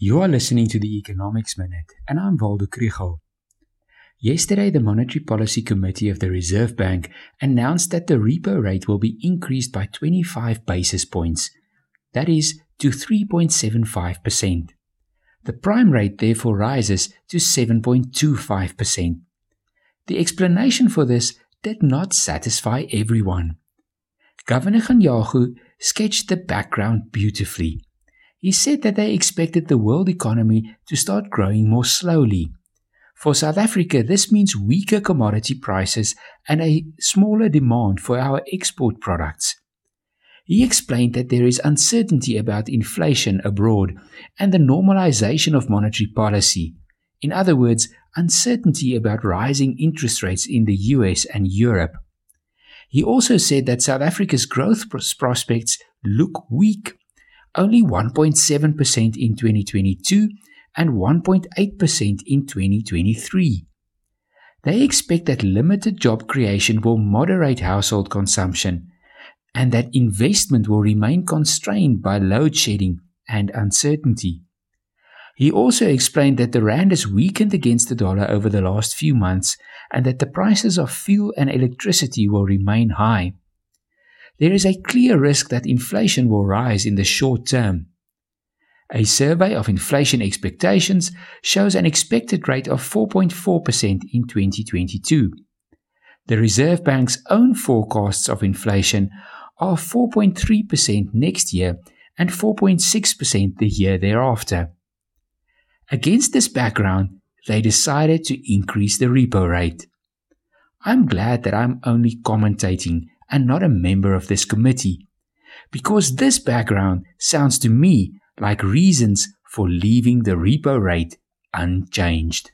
You are listening to the Economics Minute, and I'm Waldo Krugell. Yesterday, the Monetary Policy Committee of the Reserve Bank announced that the repo rate will be increased by 25 basis points, that is, to 3.75%. The prime rate therefore rises to 7.25%. The explanation for this did not satisfy everyone. Governor Kganyago sketched the background beautifully. He said that they expected the world economy to start growing more slowly. For South Africa, this means weaker commodity prices and a smaller demand for our export products. He explained that there is uncertainty about inflation abroad and the normalization of monetary policy. In other words, uncertainty about rising interest rates in the US and Europe. He also said that South Africa's growth prospects look weak only 1.7% in 2022 and 1.8% in 2023. They expect that limited job creation will moderate household consumption and that investment will remain constrained by load shedding and uncertainty. He also explained that the rand has weakened against the dollar over the last few months and that the prices of fuel and electricity will remain high there is a clear risk that inflation will rise in the short term. A survey of inflation expectations shows an expected rate of 4.4% in 2022. The Reserve Bank's own forecasts of inflation are 4.3% next year and 4.6% the year thereafter. Against this background, they decided to increase the repo rate. I'm glad that I'm only commentating and not a member of this committee. Because this background sounds to me like reasons for leaving the repo rate unchanged.